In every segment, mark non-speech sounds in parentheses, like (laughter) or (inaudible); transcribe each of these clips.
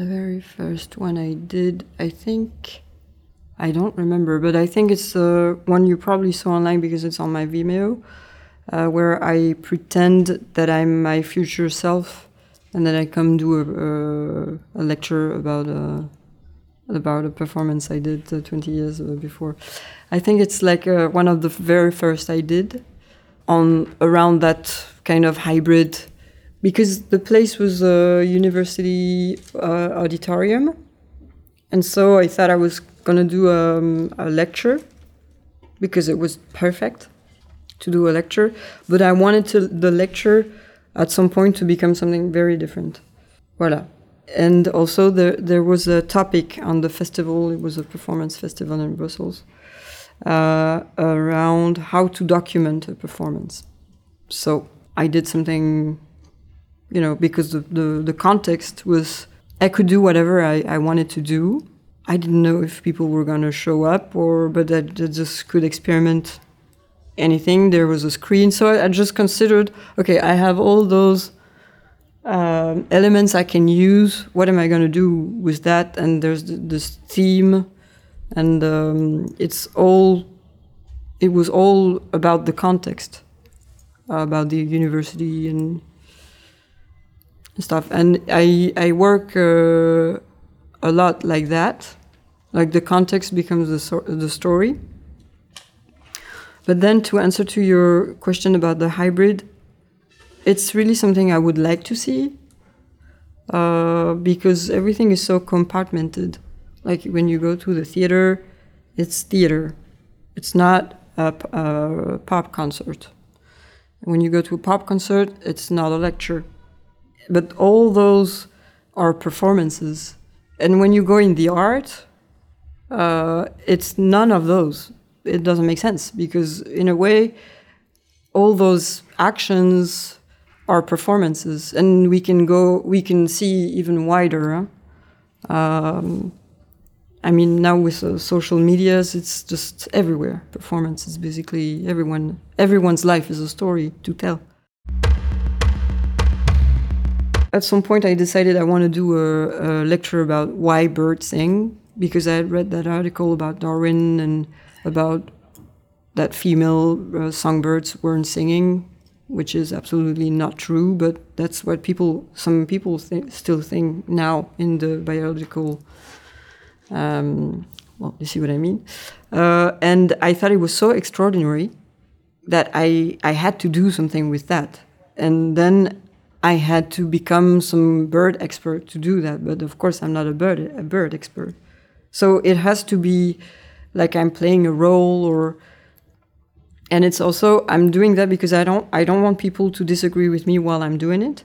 The very first one I did, I think, I don't remember, but I think it's uh, one you probably saw online because it's on my Vimeo, uh, where I pretend that I'm my future self, and then I come do a, a, a lecture about a about a performance I did uh, 20 years uh, before. I think it's like uh, one of the very first I did on around that kind of hybrid because the place was a university uh, auditorium. And so i thought i was going to do um, a lecture because it was perfect to do a lecture. But i wanted to, the lecture at some point to become something very different. Voila and also there, there was a topic on the festival. It was a performance festival in brussels uh, around how to document a performance. So i did something you know, because the, the, the context was I could do whatever I, I wanted to do. I didn't know if people were going to show up or, but I, I just could experiment anything. There was a screen. So I, I just considered, okay, I have all those um, elements I can use. What am I going to do with that? And there's this theme, and um, it's all, it was all about the context, about the university and stuff. And I I work uh, a lot like that, like the context becomes the so the story. But then to answer to your question about the hybrid, it's really something I would like to see uh, because everything is so compartmented. Like when you go to the theater, it's theater. It's not a, a pop concert. When you go to a pop concert, it's not a lecture but all those are performances. And when you go in the art, uh, it's none of those. It doesn't make sense because, in a way, all those actions are performances, and we can go, we can see even wider. Huh? Um, I mean, now with uh, social medias, it's just everywhere. Performance is basically everyone. Everyone's life is a story to tell at some point I decided I want to do a, a, lecture about why birds sing because I had read that article about Darwin and about that female uh, songbirds weren't singing, which is absolutely not true. But that's what people, some people th still think now in the biological. Um, well, you see what I mean. Uh, and I thought it was so extraordinary that I I had to do something with that. And then I had to become some bird expert to do that. But of course, I'm not a bird a bird expert. So it has to be like I'm playing a role, or and it's also I'm doing that because I don't I don't want people to disagree with me while I'm doing it.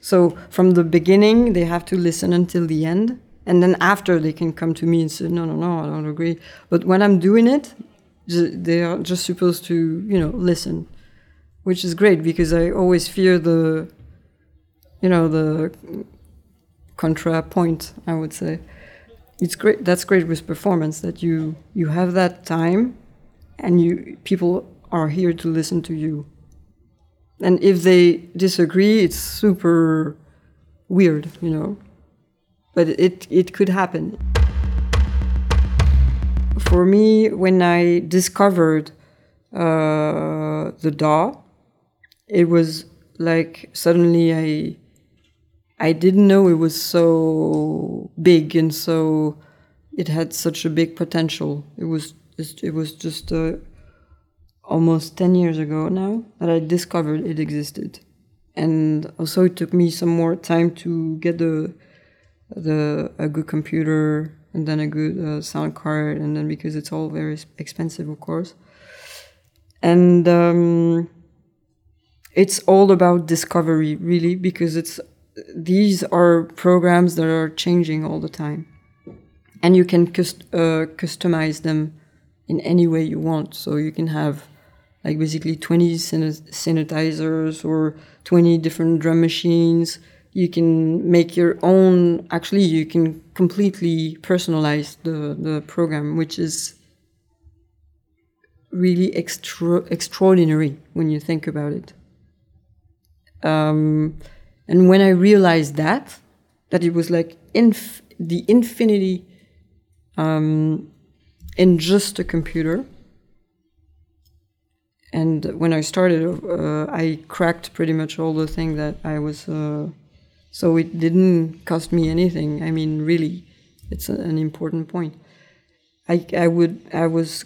So from the beginning, they have to listen until the end, and then after they can come to me and say, no, no, no, I don't agree. But when I'm doing it, they are just supposed to you know listen, which is great because I always fear the you know the contrapoint i would say. It's great that's great with performance that you you have that time and you people are here to listen to you. And if they disagree it's super weird you know but it it could happen. For me when i discovered uh, the DAW it was like suddenly i I didn't know it was so big and so it had such a big potential. It was it was just uh, almost 10 years ago now that I discovered it existed. And also it took me some more time to get the the a good computer and then a good uh, sound card and then because it's all very expensive of course. And um, it's all about discovery really because it's these are programs that are changing all the time. And you can cust uh, customize them in any way you want. So you can have like basically 20 synthesizers or 20 different drum machines. You can make your own actually you can completely personalize the, the program which is really extra extraordinary when you think about it. Um, and when I realized that, that it was like inf- the infinity um, in just a computer. And when I started, uh, I cracked pretty much all the things that I was. Uh, so it didn't cost me anything. I mean, really, it's a, an important point. I, I would I was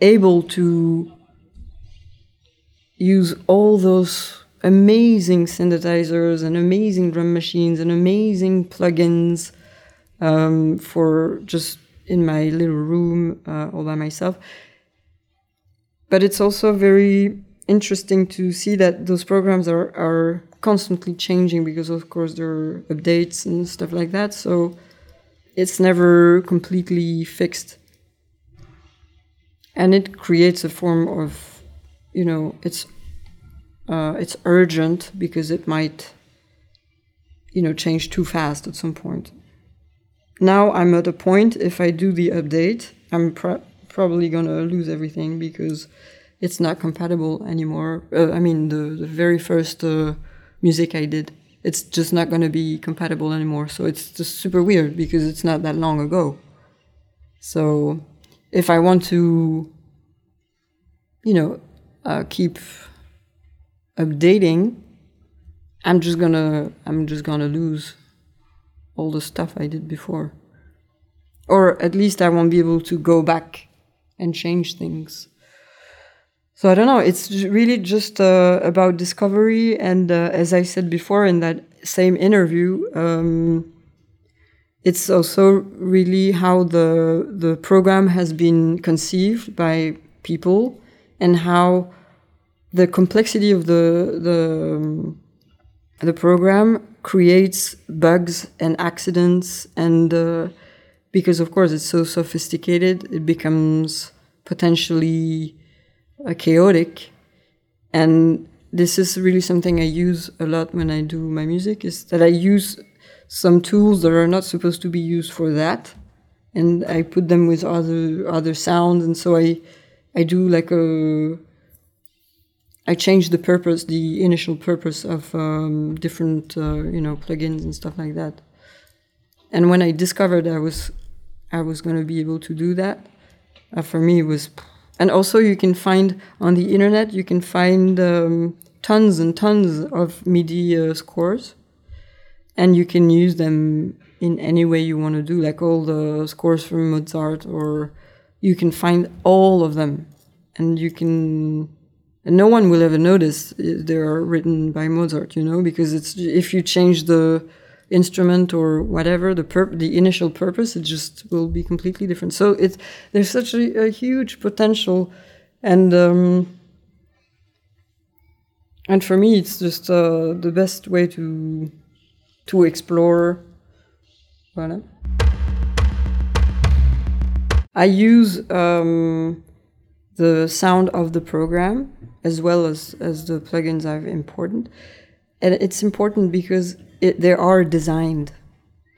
able to use all those amazing synthesizers and amazing drum machines and amazing plugins um, for just in my little room uh, all by myself. But it's also very interesting to see that those programs are, are constantly changing because, of course, there are updates and stuff like that. So it's never completely fixed. And it creates a form of, you know, it's uh, it's urgent because it might, you know, change too fast at some point. Now I'm at a point, if I do the update, I'm probably gonna lose everything because it's not compatible anymore. Uh, I mean, the, the very first uh, music I did, it's just not gonna be compatible anymore. So it's just super weird because it's not that long ago. So if I want to, you know, uh, keep updating, I'm just gonna I'm just gonna lose all the stuff I did before. Or at least I won't be able to go back and change things. So I don't know. It's really just uh, about discovery, and uh, as I said before in that same interview, um, it's also really how the the program has been conceived by people, and how the complexity of the the um, the program creates bugs and accidents and uh, because of course it's so sophisticated it becomes potentially uh, chaotic. And this is really something i use a lot when i do my music is that i use some tools that are not supposed to be used for that and i put them with other other sounds. And so i i do like a I changed the purpose, the initial purpose of um, different, uh, you know, plugins and stuff like that. And when I discovered I was, I was going to be able to do that, uh, for me it was. And also, you can find on the internet, you can find um, tons and tons of MIDI uh, scores, and you can use them in any way you want to do, like all the scores from Mozart, or you can find all of them, and you can and no one will ever notice they are written by Mozart, you know, because it's if you change the instrument or whatever the the initial purpose, it just will be completely different. So it's there's such a, a huge potential, and um, and for me, it's just uh, the best way to to explore. Voilà. I use um, the sound of the program as well as, as the plugins I've imported. And it's important because it, they are designed.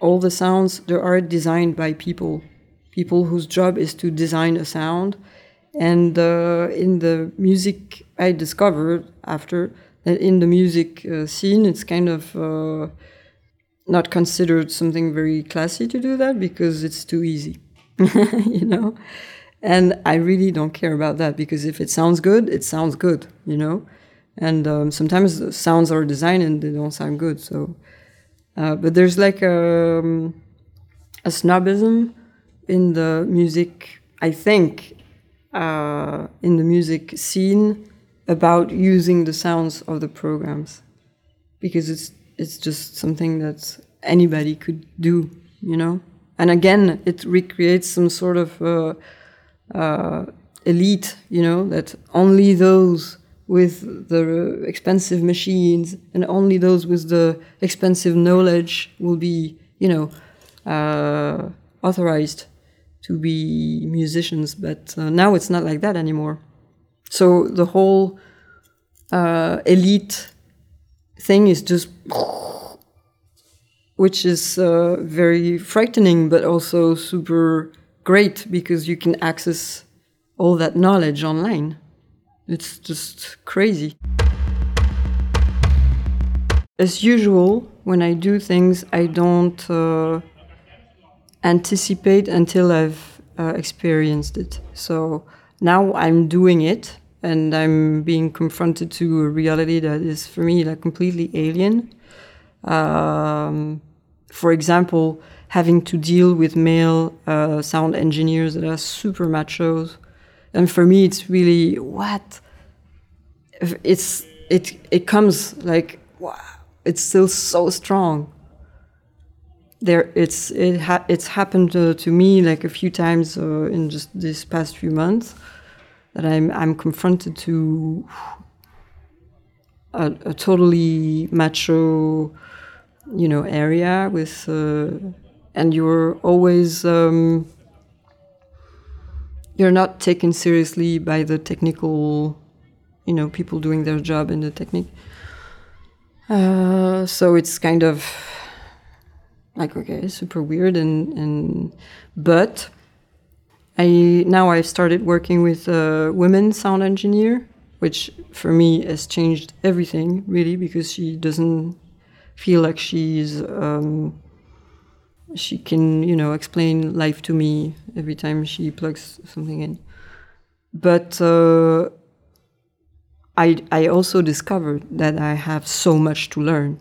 All the sounds they are designed by people, people whose job is to design a sound. And uh, in the music, I discovered after that in the music uh, scene, it's kind of uh, not considered something very classy to do that because it's too easy, (laughs) you know. And I really don't care about that because if it sounds good, it sounds good, you know? And um, sometimes the sounds are designed and they don't sound good. So, uh, but there's like a, um, a snobism in the music, I think, uh, in the music scene about using the sounds of the programs because it's it's just something that anybody could do, you know. And again, it recreates some sort of uh, uh, elite, you know, that only those with the expensive machines and only those with the expensive knowledge will be, you know, uh, authorized to be musicians. But uh, now it's not like that anymore. So the whole uh, elite thing is just, which is uh, very frightening, but also super great because you can access all that knowledge online. It's just crazy. As usual, when I do things, I don't uh, anticipate until I've uh, experienced it. So now I'm doing it and I'm being confronted to a reality that is for me like completely alien. Um, for example, having to deal with male uh, sound engineers that are super machos, and for me, it's really what it's it it comes like wow, it's still so strong. There, it's it ha- it's happened uh, to me like a few times uh, in just this past few months that I'm I'm confronted to a, a totally macho, you know, area with, uh, and you're always um, you're not taken seriously by the technical, you know, people doing their job in the technique. Uh, so it's kind of like okay, super weird and and but I now I've started working with a women sound engineer, which for me has changed everything really because she doesn't feel like she's um, she can you know explain life to me every time she plugs something in. But uh, I I also discovered that I have so much to learn,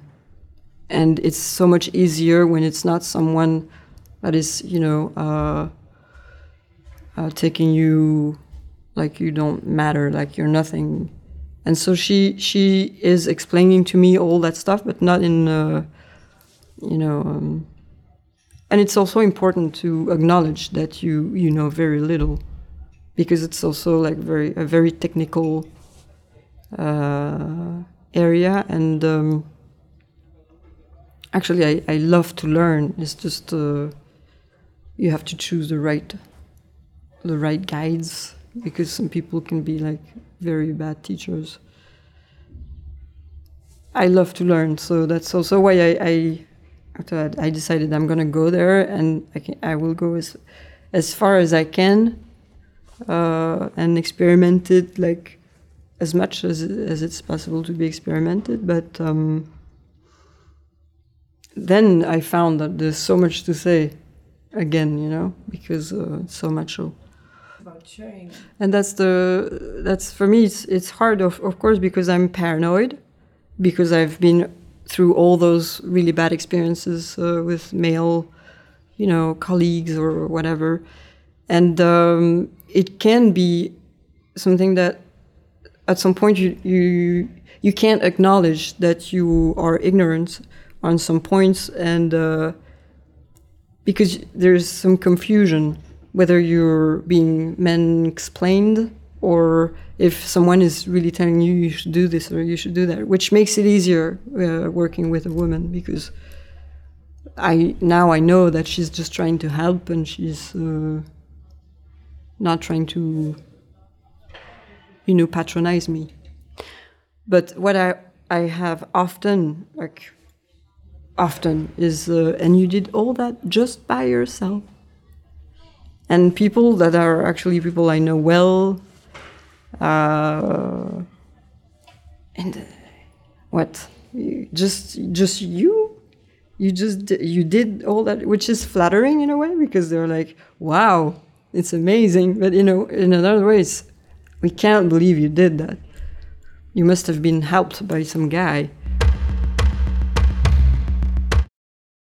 and it's so much easier when it's not someone that is you know. Uh, uh, taking you like you don't matter, like you're nothing. And so she she is explaining to me all that stuff, but not in uh, you know. Um, and it's also important to acknowledge that you you know very little, because it's also like very a very technical uh, area. And um, actually, I, I love to learn. It's just uh, you have to choose the right the right guides because some people can be like very bad teachers. I love to learn, so that's also why I, I after I decided I'm gonna go there and I, can, I will go as as far as I can uh, and experiment it like as much as as it's possible to be experimented. But um, then I found that there's so much to say again, you know, because uh, so much about sharing. And that's the that's for me it's it's hard of of course because I'm paranoid because I've been through all those really bad experiences uh, with male, you know, colleagues or whatever, and um, it can be something that at some point you you you can't acknowledge that you are ignorant on some points and uh, because there's some confusion whether you're being men explained or if someone is really telling you you should do this or you should do that, which makes it easier uh, working with a woman because I now I know that she's just trying to help and she's uh, not trying to you know patronize me. But what I I have often like often is uh, and you did all that just by yourself and people that are actually people I know well. Uh, and uh, what? Just just you? You just you did all that, which is flattering in a way because they're like, wow, it's amazing. But you know, in another ways, we can't believe you did that. You must have been helped by some guy.